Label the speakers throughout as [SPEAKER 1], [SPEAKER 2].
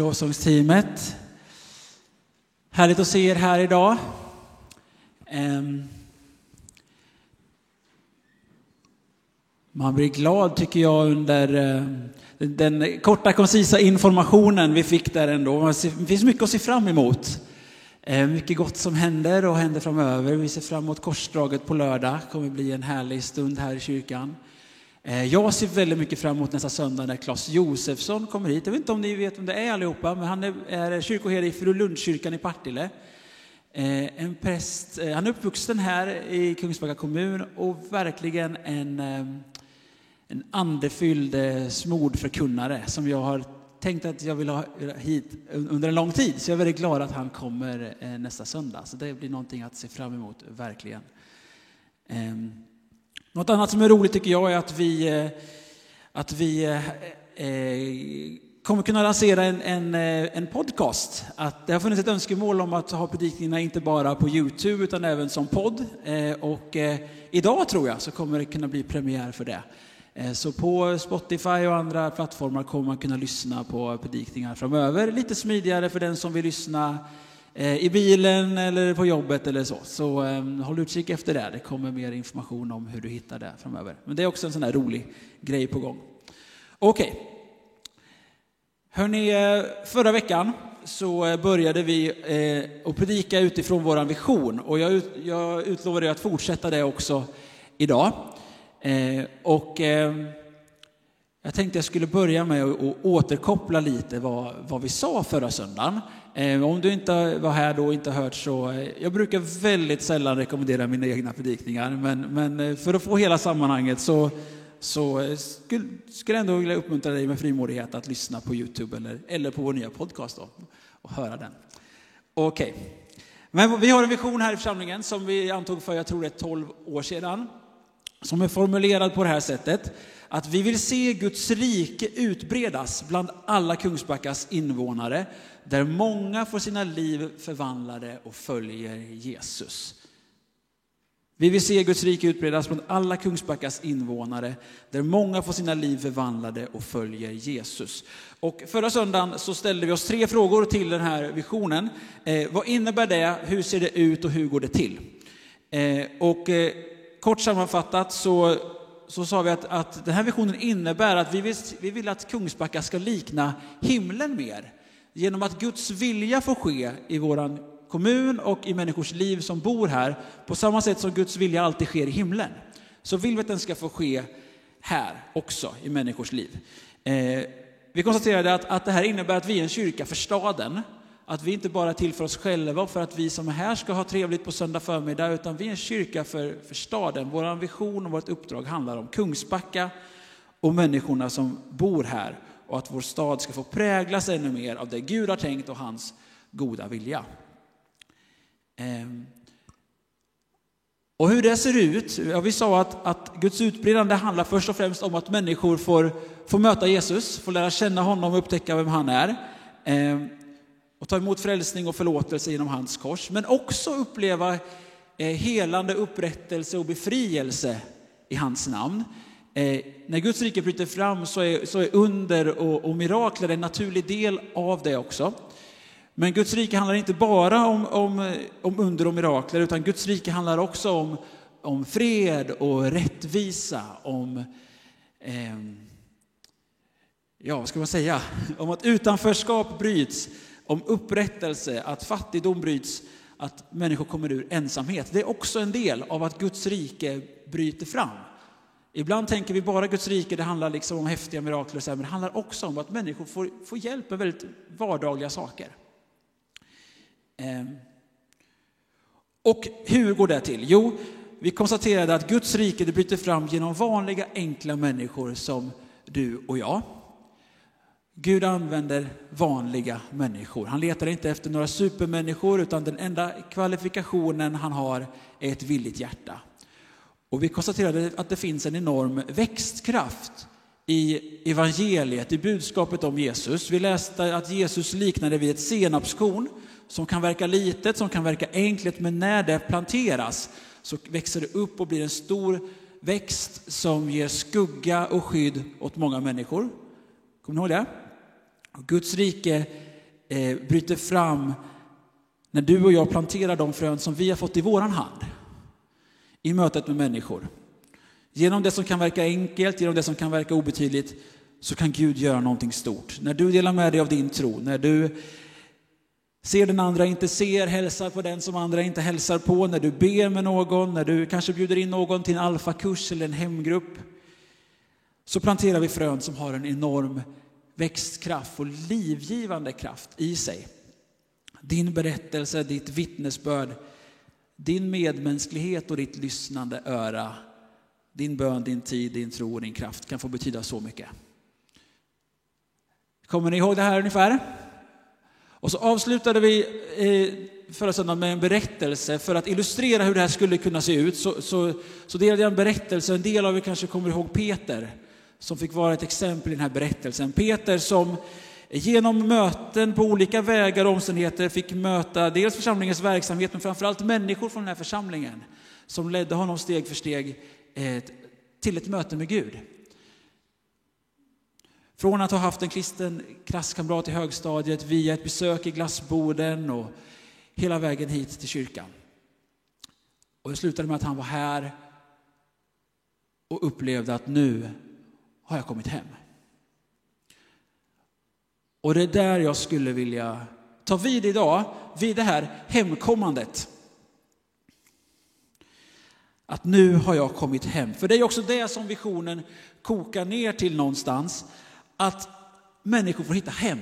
[SPEAKER 1] Lovsångsteamet. Härligt att se er här idag. Man blir glad tycker jag under eh, den korta koncisa informationen vi fick där ändå. Det finns mycket att se fram emot. Eh, mycket gott som händer och händer framöver. Vi ser fram emot korsdraget på lördag. Det kommer bli en härlig stund här i kyrkan. Eh, jag ser väldigt mycket fram emot nästa söndag när Claes Josefsson kommer hit. Jag vet inte om ni vet vem det är allihopa, men han är kyrkoherde i Furulundskyrkan i Partille. Eh, en präst, eh, han är uppvuxen här i Kungsbacka kommun och verkligen en en andefylld smord förkunnare som jag har tänkt att jag vill ha hit under en lång tid. Så jag är väldigt glad att han kommer nästa söndag. Så det blir någonting att se fram emot, verkligen. Ehm, något annat som är roligt tycker jag är att vi, eh, att vi eh, eh, kommer kunna lansera en, en, en podcast. Att det har funnits ett önskemål om att ha predikningarna inte bara på Youtube utan även som podd. Och idag tror jag så kommer det kunna bli premiär för det. Så på Spotify och andra plattformar kommer man kunna lyssna på predikningar framöver. Lite smidigare för den som vill lyssna Eh, i bilen eller på jobbet eller så. Så eh, håll utkik efter det. Det kommer mer information om hur du hittar det framöver. Men det är också en sån här rolig grej på gång. Okej. Okay. Hörrni, eh, förra veckan så eh, började vi att predika utifrån vår vision och jag, jag utlovade att fortsätta det också idag. Eh, och eh, jag tänkte jag skulle börja med att återkoppla lite vad, vad vi sa förra söndagen. Eh, om du inte var här då och inte hört så, eh, jag brukar väldigt sällan rekommendera mina egna predikningar, men, men eh, för att få hela sammanhanget så, så skulle, skulle jag ändå vilja uppmuntra dig med frimodighet att lyssna på Youtube eller, eller på vår nya podcast då, och höra den. Okej. Okay. Men vi har en vision här i församlingen som vi antog för, jag tror det är 12 år sedan som är formulerad på det här sättet. Att vi vill se Guds rike utbredas bland alla Kungsbackas invånare, där många får sina liv förvandlade och följer Jesus. Vi vill se Guds rike utbredas bland alla Kungsbackas invånare, där många får sina liv förvandlade och följer Jesus. Och förra söndagen så ställde vi oss tre frågor till den här visionen. Eh, vad innebär det? Hur ser det ut och hur går det till? Eh, och eh, kort sammanfattat så, så sa vi att, att den här visionen innebär att vi vill, vi vill att Kungsbacka ska likna himlen mer. Genom att Guds vilja får ske i vår kommun och i människors liv som bor här, på samma sätt som Guds vilja alltid sker i himlen, så vill vi att den ska få ske här också i människors liv. Eh, vi konstaterade att, att det här innebär att vi är en kyrka för staden, att vi inte bara är till för oss själva och för att vi som är här ska ha trevligt på söndag förmiddag, utan vi är en kyrka för, för staden. Vår vision och vårt uppdrag handlar om Kungsbacka och människorna som bor här och att vår stad ska få präglas ännu mer av det Gud har tänkt och hans goda vilja. Ehm. Och hur det ser ut, ja, vi sa att, att Guds utbredande handlar först och främst om att människor får, får möta Jesus, får lära känna honom och upptäcka vem han är. Ehm och ta emot frälsning och förlåtelse genom hans kors, men också uppleva eh, helande, upprättelse och befrielse i hans namn. Eh, när Guds rike bryter fram så är, så är under och, och mirakler en naturlig del av det också. Men Guds rike handlar inte bara om, om, eh, om under och mirakler, utan Guds rike handlar också om, om fred och rättvisa, om eh, ja, vad ska man säga? Om att utanförskap bryts, om upprättelse, att fattigdom bryts, att människor kommer ur ensamhet. Det är också en del av att Guds rike bryter fram. Ibland tänker vi bara Guds rike, det handlar liksom om häftiga mirakler, men det handlar också om att människor får, får hjälp med väldigt vardagliga saker. Ehm. Och hur går det till? Jo, vi konstaterade att Guds rike det bryter fram genom vanliga enkla människor som du och jag. Gud använder vanliga människor. Han letar inte efter några supermänniskor utan den enda kvalifikationen han har är ett villigt hjärta. Och vi konstaterade att det finns en enorm växtkraft i evangeliet, i budskapet om Jesus. Vi läste att Jesus liknade vid ett senapskorn som kan verka litet, som kan verka enkelt, men när det planteras så växer det upp och blir en stor växt som ger skugga och skydd åt många människor. Kommer ni ihåg det? Och Guds rike eh, bryter fram när du och jag planterar de frön som vi har fått i våran hand i mötet med människor. Genom det som kan verka enkelt, genom det som kan verka obetydligt, så kan Gud göra någonting stort. När du delar med dig av din tro, när du ser den andra inte ser, hälsar på den som andra inte hälsar på, när du ber med någon, när du kanske bjuder in någon till en alfakurs eller en hemgrupp, så planterar vi frön som har en enorm växtkraft och livgivande kraft i sig. Din berättelse, ditt vittnesbörd, din medmänsklighet och ditt lyssnande öra, din bön, din tid, din tro och din kraft kan få betyda så mycket. Kommer ni ihåg det här ungefär? Och så avslutade vi eh, förra söndagen med en berättelse för att illustrera hur det här skulle kunna se ut. Så, så, så delade jag en berättelse, en del av er kanske kommer ihåg Peter som fick vara ett exempel i den här berättelsen. Peter som genom möten på olika vägar och omständigheter fick möta dels församlingens verksamhet men framförallt människor från den här församlingen som ledde honom steg för steg eh, till ett möte med Gud. Från att ha haft en kristen klasskamrat i högstadiet via ett besök i glassboden och hela vägen hit till kyrkan. Och det slutade med att han var här och upplevde att nu har jag kommit hem. Och det är där jag skulle vilja ta vid idag, vid det här hemkommandet. Att nu har jag kommit hem. För det är också det som visionen kokar ner till någonstans. Att människor får hitta hem.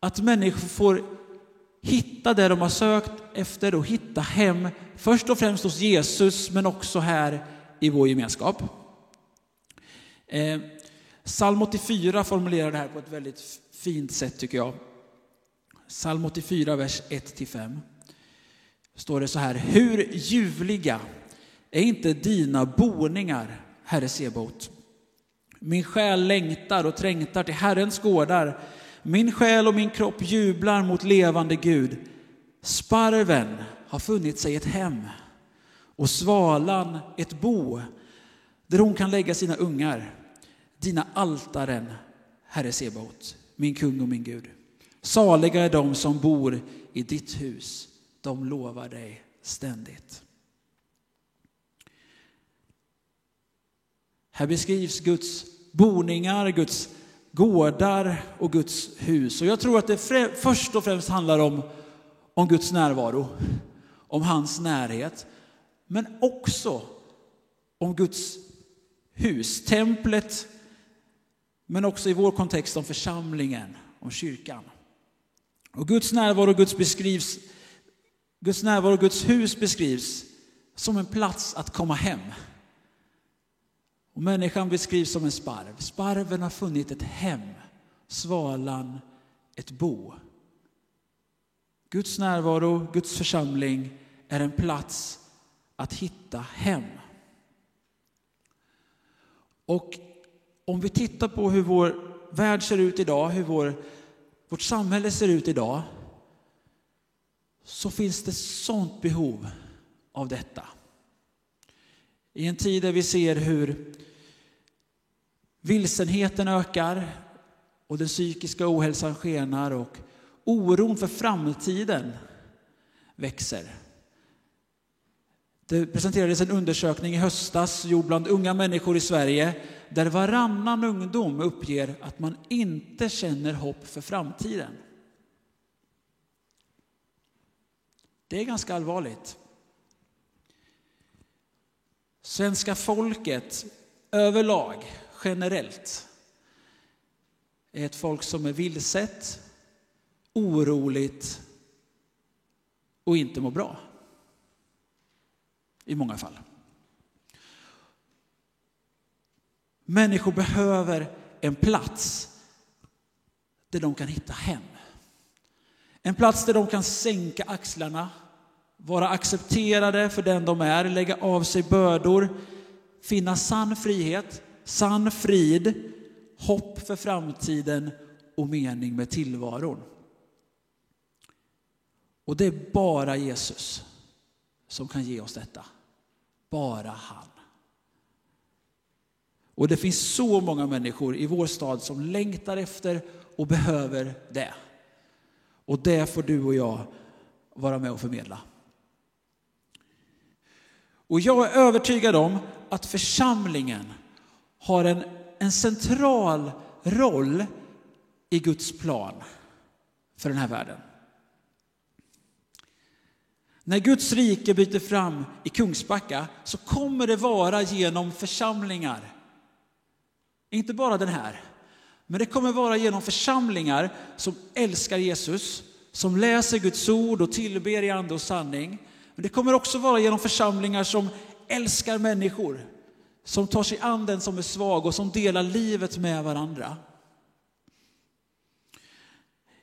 [SPEAKER 1] Att människor får hitta det de har sökt efter och hitta hem. Först och främst hos Jesus men också här i vår gemenskap. Eh, Psalm 84 formulerar det här på ett väldigt fint sätt tycker jag. Psalm 84, vers 1-5. Står det så här. Hur ljuvliga är inte dina boningar, Herre Sebot? Min själ längtar och trängtar till Herrens gårdar. Min själ och min kropp jublar mot levande Gud. Sparven har funnit sig ett hem och svalan ett bo där hon kan lägga sina ungar. Dina altaren, Herre Sebaot, min kung och min Gud. Saliga är de som bor i ditt hus, de lovar dig ständigt. Här beskrivs Guds boningar, Guds gårdar och Guds hus. Och jag tror att det först och främst handlar om, om Guds närvaro, om hans närhet, men också om Guds hus, templet, men också i vår kontext om församlingen, om kyrkan. Och Guds närvaro och Guds, beskrivs, Guds närvaro och Guds hus beskrivs som en plats att komma hem. Och människan beskrivs som en sparv. Sparven har funnit ett hem, svalan ett bo. Guds närvaro, Guds församling är en plats att hitta hem. Och om vi tittar på hur vår värld ser ut idag, hur vår, vårt samhälle ser ut idag, så finns det sånt behov av detta. I en tid där vi ser hur vilsenheten ökar och den psykiska ohälsan skenar och oron för framtiden växer. Det presenterades en undersökning i höstas gjord bland unga människor i Sverige där varannan ungdom uppger att man inte känner hopp för framtiden. Det är ganska allvarligt. Svenska folket överlag, generellt, är ett folk som är vilset, oroligt och inte mår bra. I många fall. Människor behöver en plats där de kan hitta hem. En plats där de kan sänka axlarna, vara accepterade för den de är, lägga av sig bördor, finna sann frihet, sann frid, hopp för framtiden och mening med tillvaron. Och det är bara Jesus som kan ge oss detta. Bara han. Och det finns så många människor i vår stad som längtar efter och behöver det. Och det får du och jag vara med och förmedla. Och jag är övertygad om att församlingen har en, en central roll i Guds plan för den här världen. När Guds rike byter fram i Kungsbacka så kommer det vara genom församlingar. Inte bara den här, men det kommer vara genom församlingar som älskar Jesus, som läser Guds ord och tillber i ande och sanning. Men det kommer också vara genom församlingar som älskar människor, som tar sig an den som är svag och som delar livet med varandra.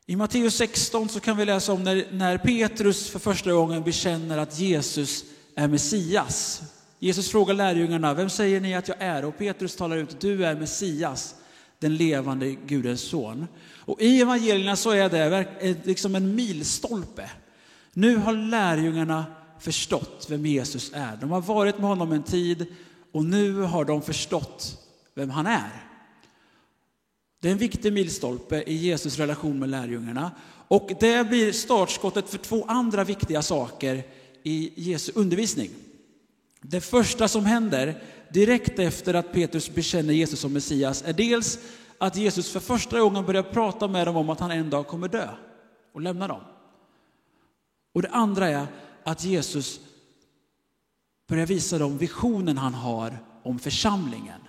[SPEAKER 1] I Matteus 16 så kan vi läsa om när, när Petrus för första gången bekänner att Jesus är Messias. Jesus frågar lärjungarna, vem säger ni att jag är? Och Petrus talar ut, du är Messias, den levande Gudens son. Och i evangelierna så är det liksom en milstolpe. Nu har lärjungarna förstått vem Jesus är. De har varit med honom en tid och nu har de förstått vem han är. Det är en viktig milstolpe i Jesus relation med lärjungarna. Och det blir startskottet för två andra viktiga saker i Jesu undervisning. Det första som händer direkt efter att Petrus bekänner Jesus som Messias är dels att Jesus för första gången börjar prata med dem om att han en dag kommer dö och lämna dem. Och det andra är att Jesus börjar visa dem visionen han har om församlingen.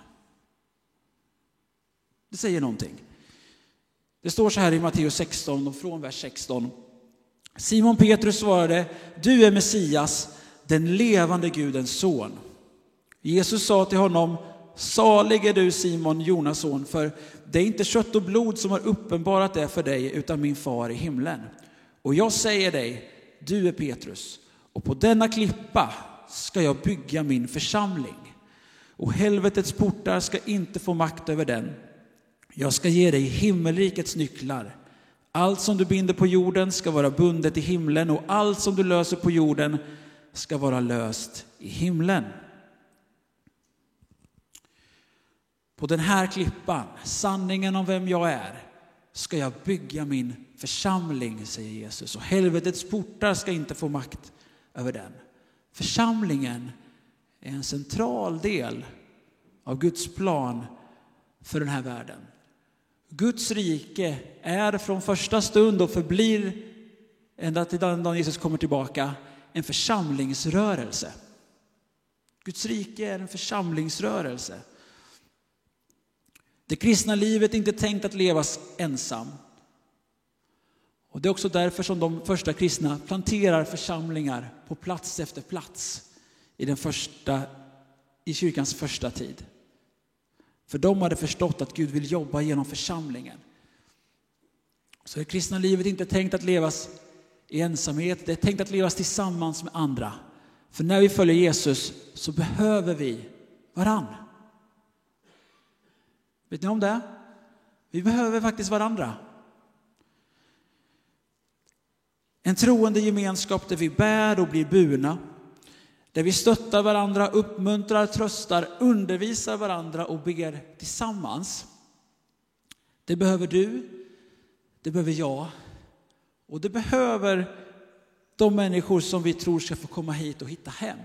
[SPEAKER 1] Det säger någonting. Det står så här i Matteus 16 och från vers 16. Simon Petrus svarade, du är Messias, den levande Gudens son. Jesus sa till honom, salig är du Simon, Jonas son, för det är inte kött och blod som har uppenbarat det för dig, utan min far i himlen. Och jag säger dig, du är Petrus, och på denna klippa ska jag bygga min församling. Och helvetets portar ska inte få makt över den. Jag ska ge dig himmelrikets nycklar. Allt som du binder på jorden ska vara bundet i himlen och allt som du löser på jorden ska vara löst i himlen. På den här klippan, sanningen om vem jag är, ska jag bygga min församling, säger Jesus. Och helvetets portar ska inte få makt över den. Församlingen är en central del av Guds plan för den här världen. Guds rike är från första stund och förblir ända till den dagen Jesus kommer tillbaka en församlingsrörelse. Guds rike är en församlingsrörelse. Det kristna livet är inte tänkt att levas ensam. Och det är också därför som de första kristna planterar församlingar på plats efter plats i, den första, i kyrkans första tid. För de hade förstått att Gud vill jobba genom församlingen. Så det kristna livet är inte tänkt att levas i ensamhet, det är tänkt att levas tillsammans med andra. För när vi följer Jesus så behöver vi varann. Vet ni om det? Vi behöver faktiskt varandra. En troende gemenskap där vi bär och blir burna. Där vi stöttar varandra, uppmuntrar, tröstar, undervisar varandra och ber tillsammans. Det behöver du, det behöver jag och det behöver de människor som vi tror ska få komma hit och hitta hem.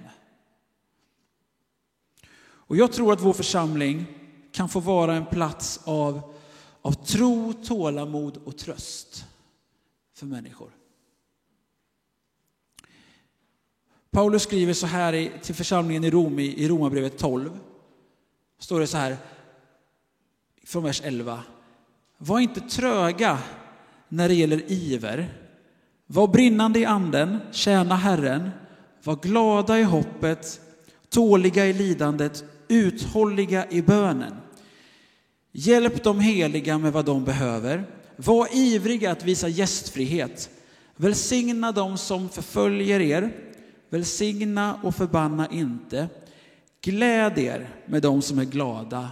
[SPEAKER 1] Och jag tror att vår församling kan få vara en plats av, av tro, tålamod och tröst för människor. Paulus skriver så här till församlingen i Rom i, Romarbrevet 12. Står det så här från vers 11. Var inte tröga när det gäller iver. Var brinnande i anden, tjäna Herren. Var glada i hoppet, tåliga i lidandet, uthålliga i bönen. Hjälp de heliga med vad de behöver. Var ivriga att visa gästfrihet. Välsigna dem som förföljer er. Välsigna och förbanna inte. Gläd er med dem som är glada.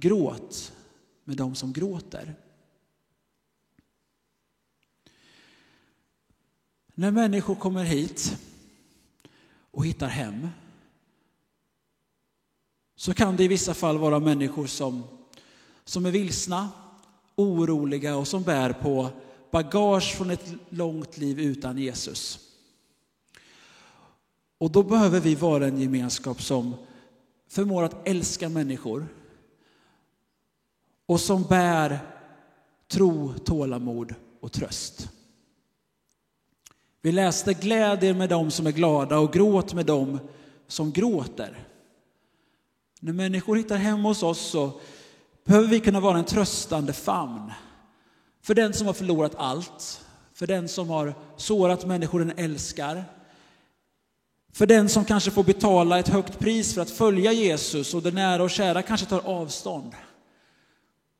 [SPEAKER 1] Gråt med dem som gråter. När människor kommer hit och hittar hem så kan det i vissa fall vara människor som, som är vilsna oroliga och som bär på bagage från ett långt liv utan Jesus. Och då behöver vi vara en gemenskap som förmår att älska människor och som bär tro, tålamod och tröst. Vi läste glädjer med dem som är glada och gråt med dem som gråter. När människor hittar hem hos oss så behöver vi kunna vara en tröstande famn för den som har förlorat allt, för den som har sårat människor den älskar, för den som kanske får betala ett högt pris för att följa Jesus och den nära och kära kanske tar avstånd.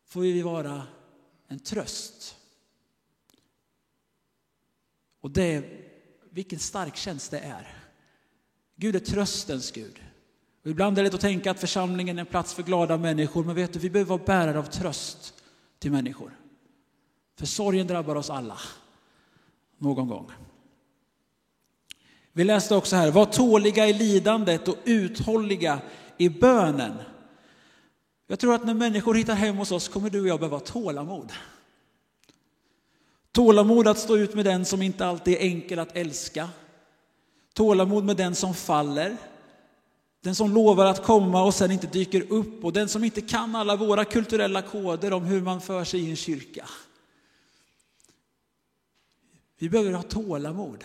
[SPEAKER 1] Får vi vara en tröst. Och det, vilken stark tjänst det är. Gud är tröstens Gud. Och ibland är det lätt att tänka att församlingen är en plats för glada människor, men vet du, vi behöver vara bärare av tröst till människor. För sorgen drabbar oss alla, någon gång. Vi läste också här, var tåliga i lidandet och uthålliga i bönen. Jag tror att när människor hittar hem hos oss kommer du och jag behöva tålamod. Tålamod att stå ut med den som inte alltid är enkel att älska. Tålamod med den som faller. Den som lovar att komma och sen inte dyker upp och den som inte kan alla våra kulturella koder om hur man för sig i en kyrka. Vi behöver ha tålamod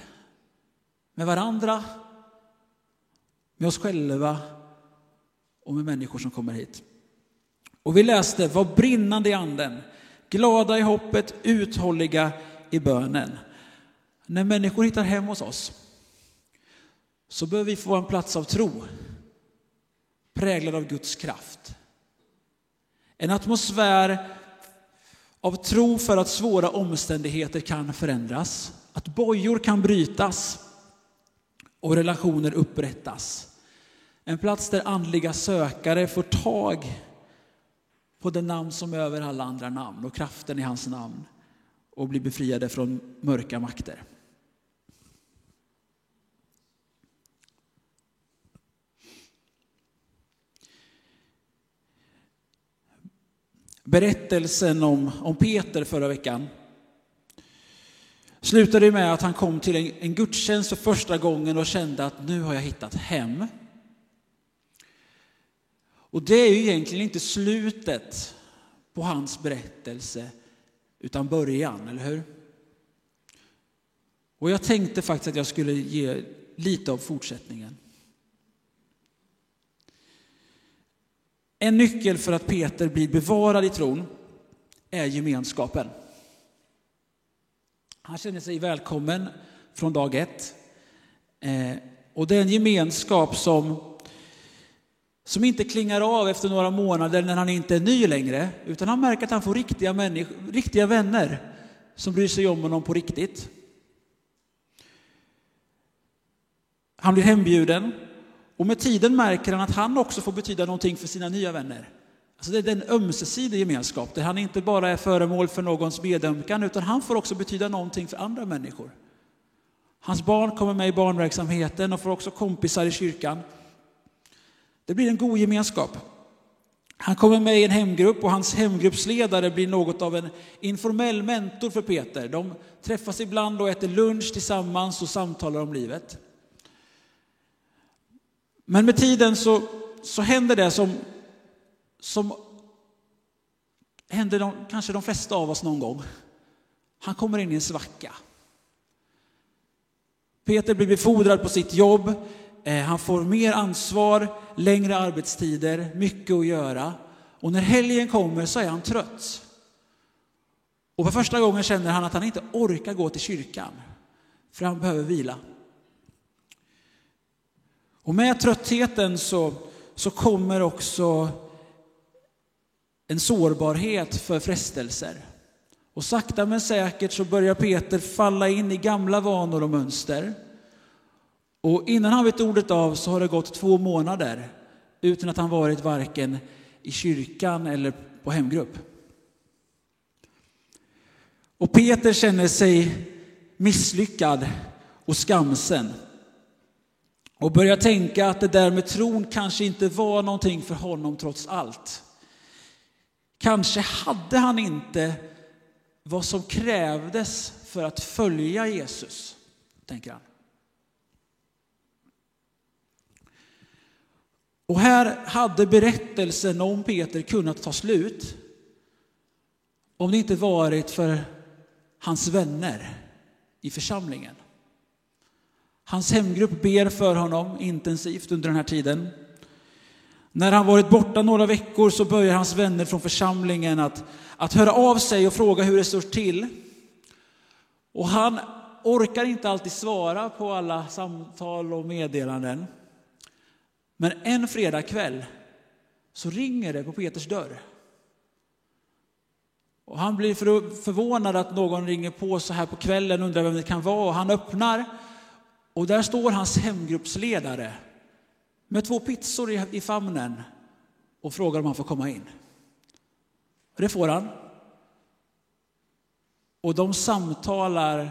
[SPEAKER 1] med varandra, med oss själva och med människor som kommer hit. Och vi läste, var brinnande i anden, glada i hoppet, uthålliga i bönen. När människor hittar hem hos oss så behöver vi få en plats av tro, präglad av Guds kraft. En atmosfär av tro för att svåra omständigheter kan förändras, att bojor kan brytas och relationer upprättas. En plats där andliga sökare får tag på det namn som är över alla andra namn och kraften i hans namn och bli befriade från mörka makter. Berättelsen om, om Peter förra veckan slutade med att han kom till en, en gudstjänst för första gången och kände att nu har jag hittat hem. Och det är ju egentligen inte slutet på hans berättelse, utan början, eller hur? Och jag tänkte faktiskt att jag skulle ge lite av fortsättningen. En nyckel för att Peter blir bevarad i tron är gemenskapen. Han känner sig välkommen från dag ett. Eh, och det är en gemenskap som, som inte klingar av efter några månader när han inte är ny längre, utan han märker att han får riktiga, människ- riktiga vänner som bryr sig om honom på riktigt. Han blir hembjuden och med tiden märker han att han också får betyda någonting för sina nya vänner. Alltså det är en ömsesidig gemenskap där han inte bara är föremål för någons medömkan utan han får också betyda någonting för andra människor. Hans barn kommer med i barnverksamheten och får också kompisar i kyrkan. Det blir en god gemenskap. Han kommer med i en hemgrupp och hans hemgruppsledare blir något av en informell mentor för Peter. De träffas ibland och äter lunch tillsammans och samtalar om livet. Men med tiden så, så händer det som som händer de, kanske de flesta av oss någon gång. Han kommer in i en svacka. Peter blir befordrad på sitt jobb. Eh, han får mer ansvar, längre arbetstider, mycket att göra. Och när helgen kommer så är han trött. Och för första gången känner han att han inte orkar gå till kyrkan, för han behöver vila. Och med tröttheten så, så kommer också en sårbarhet för frestelser. Och sakta men säkert så börjar Peter falla in i gamla vanor och mönster. Och innan han vet ordet av så har det gått två månader utan att han varit varken i kyrkan eller på hemgrupp. Och Peter känner sig misslyckad och skamsen och börjar tänka att det där med tron kanske inte var någonting för honom trots allt. Kanske hade han inte vad som krävdes för att följa Jesus, tänker han. Och här hade berättelsen om Peter kunnat ta slut om det inte varit för hans vänner i församlingen. Hans hemgrupp ber för honom intensivt under den här tiden. När han varit borta några veckor så börjar hans vänner från församlingen att, att höra av sig och fråga hur det står till. Och han orkar inte alltid svara på alla samtal och meddelanden. Men en fredagkväll så ringer det på Peters dörr. Och han blir förvånad att någon ringer på så här på kvällen, och undrar vem det kan vara. Och han öppnar och där står hans hemgruppsledare med två pizzor i, famnen och frågar om han får komma in. Och det får han. Och de samtalar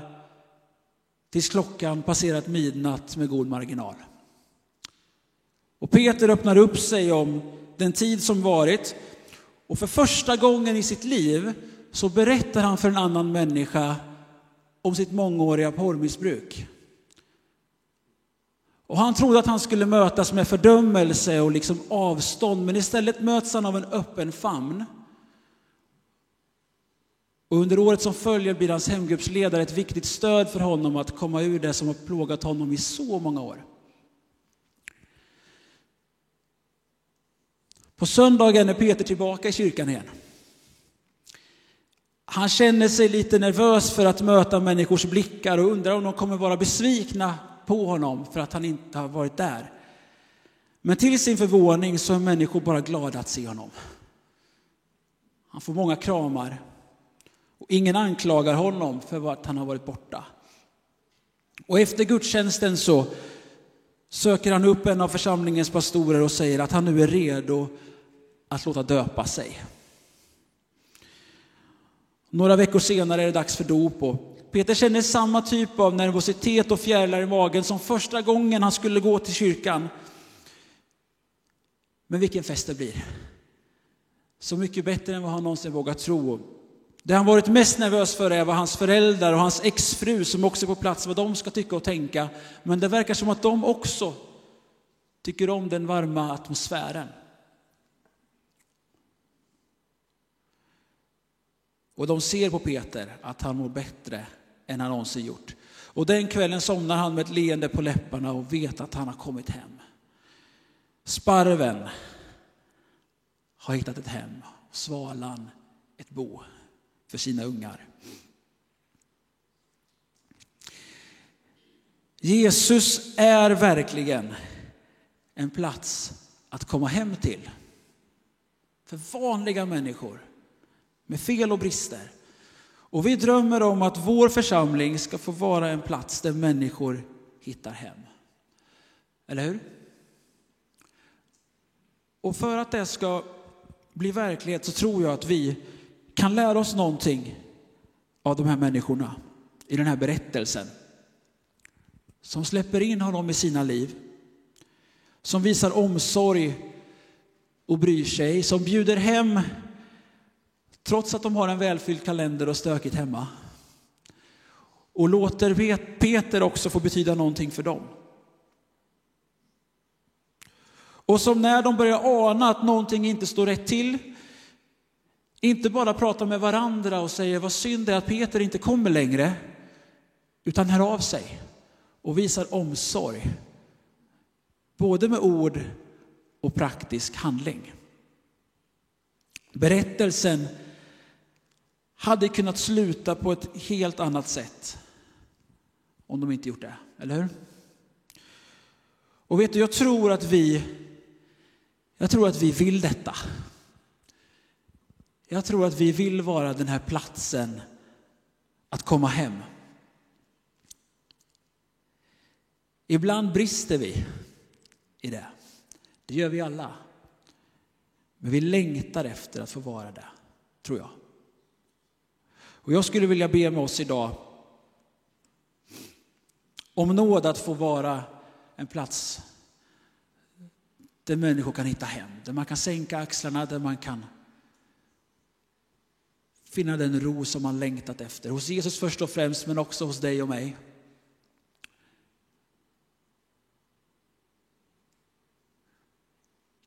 [SPEAKER 1] tills klockan passerat midnatt med god marginal. Och Peter öppnar upp sig om den tid som varit och för första gången i sitt liv så berättar han för en annan människa om sitt mångåriga porrmissbruk. Och han trodde att han skulle mötas med fördömelse och liksom avstånd, men istället möts han av en öppen famn. Och under året som följer blir hans hemgruppsledare ett viktigt stöd för honom att komma ur det som har plågat honom i så många år. På söndagen är Peter tillbaka i kyrkan igen. Han känner sig lite nervös för att möta människors blickar och undrar om de kommer vara besvikna på honom för att han inte har varit där. Men till sin förvåning så är människor bara glada att se honom. Han får många kramar och ingen anklagar honom för att han har varit borta. Och efter gudstjänsten så söker han upp en av församlingens pastorer och säger att han nu är redo att låta döpa sig. Några veckor senare är det dags för dop och Peter känner samma typ av nervositet och fjärilar i magen som första gången han skulle gå till kyrkan. Men vilken fest det blir! Så mycket bättre än vad han någonsin vågat tro. Det han varit mest nervös för är vad hans föräldrar och hans exfru som också är på plats, vad de ska tycka och tänka. Men det verkar som att de också tycker om den varma atmosfären. Och de ser på Peter att han mår bättre än han någonsin gjort. Och den kvällen somnar han med ett leende på läpparna och vet att han har kommit hem. Sparven har hittat ett hem, svalan ett bo för sina ungar. Jesus är verkligen en plats att komma hem till. För vanliga människor med fel och brister. Och vi drömmer om att vår församling ska få vara en plats där människor hittar hem. Eller hur? Och för att det ska bli verklighet så tror jag att vi kan lära oss någonting av de här människorna i den här berättelsen. Som släpper in honom i sina liv. Som visar omsorg och bryr sig. Som bjuder hem trots att de har en välfylld kalender och stökigt hemma. Och låter Peter också få betyda någonting för dem. Och som när de börjar ana att någonting inte står rätt till, inte bara pratar med varandra och säger vad synd det är att Peter inte kommer längre, utan hör av sig och visar omsorg. Både med ord och praktisk handling. Berättelsen hade kunnat sluta på ett helt annat sätt om de inte gjort det, eller hur? Och vet du, jag tror att vi, jag tror att vi vill detta. Jag tror att vi vill vara den här platsen att komma hem. Ibland brister vi i det. Det gör vi alla. Men vi längtar efter att få vara det, tror jag. Och jag skulle vilja be med oss idag om nåd att få vara en plats där människor kan hitta hem, där man kan sänka axlarna, där man kan finna den ro som man längtat efter. Hos Jesus först och främst, men också hos dig och mig.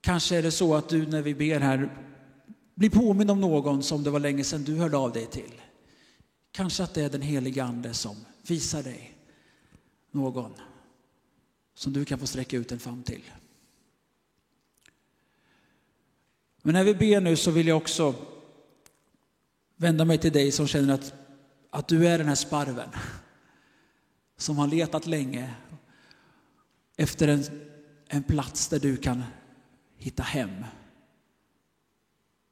[SPEAKER 1] Kanske är det så att du när vi ber här blir påmind om någon som det var länge sedan du hörde av dig till. Kanske att det är den heliga Ande som visar dig någon som du kan få sträcka ut en famn till. Men när vi ber nu så vill jag också vända mig till dig som känner att, att du är den här sparven som har letat länge efter en, en plats där du kan hitta hem.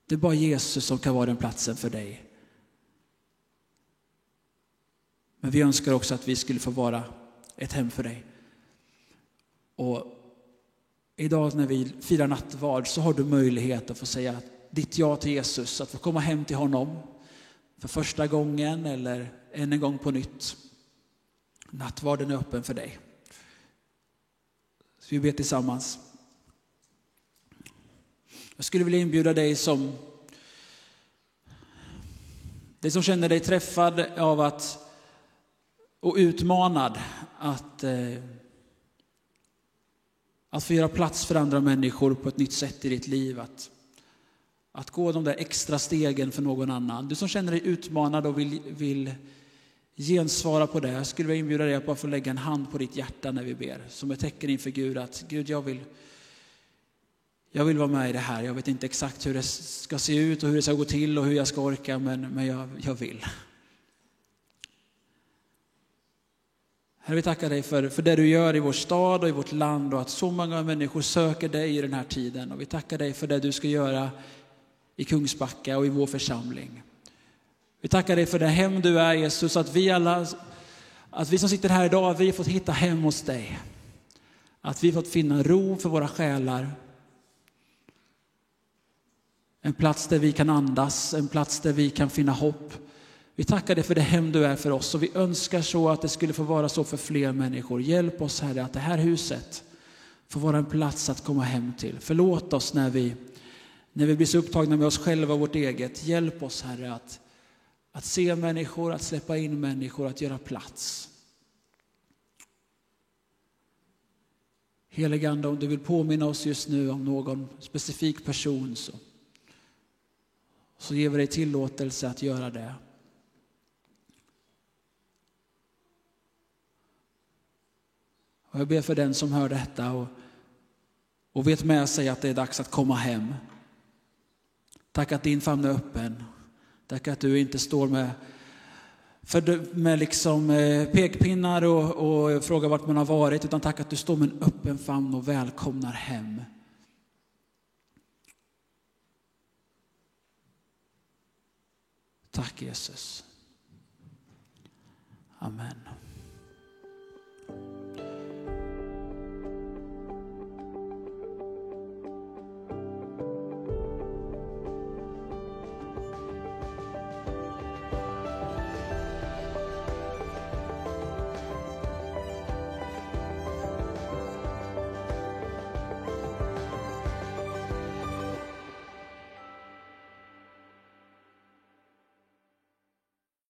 [SPEAKER 1] Det är bara Jesus som kan vara den platsen för dig. Men vi önskar också att vi skulle få vara ett hem för dig. Och idag när vi firar nattvard så har du möjlighet att få säga ditt ja till Jesus, att få komma hem till honom för första gången eller än en gång på nytt. Nattvarden är öppen för dig. Så vi ber tillsammans. Jag skulle vilja inbjuda dig som, dig som känner dig träffad av att, och utmanad att, eh, att få göra plats för andra människor på ett nytt sätt i ditt liv. Att, att gå de där extra stegen för någon annan. Du som känner dig utmanad och vill, vill gensvara på det. Jag skulle vilja inbjuda dig att bara få lägga en hand på ditt hjärta när vi ber. Som ett tecken inför Gud att Gud, jag vill, jag vill vara med i det här. Jag vet inte exakt hur det ska se ut och hur det ska gå till och hur jag ska orka, men, men jag, jag vill. Herre, vi tackar dig för, för det du gör i vår stad och i vårt land och att så många människor söker dig i den här tiden. Och vi tackar dig för det du ska göra i Kungsbacka och i vår församling. Vi tackar dig för det hem du är Jesus, att vi alla, att vi som sitter här idag, vi har fått hitta hem hos dig. Att vi har fått finna ro för våra själar. En plats där vi kan andas, en plats där vi kan finna hopp. Vi tackar dig för det hem du är för oss och vi önskar så att det skulle få vara så för fler människor. Hjälp oss Herre att det här huset får vara en plats att komma hem till. Förlåt oss när vi, när vi blir så upptagna med oss själva och vårt eget. Hjälp oss Herre att, att se människor, att släppa in människor, att göra plats. Heligande, om du vill påminna oss just nu om någon specifik person så, så ger vi dig tillåtelse att göra det. Och jag ber för den som hör detta och, och vet med sig att det är dags att komma hem. Tack att din famn är öppen. Tack att du inte står med, för, med liksom eh, pekpinnar och, och frågar vart man har varit, utan tack att du står med en öppen famn och välkomnar hem. Tack Jesus. Amen.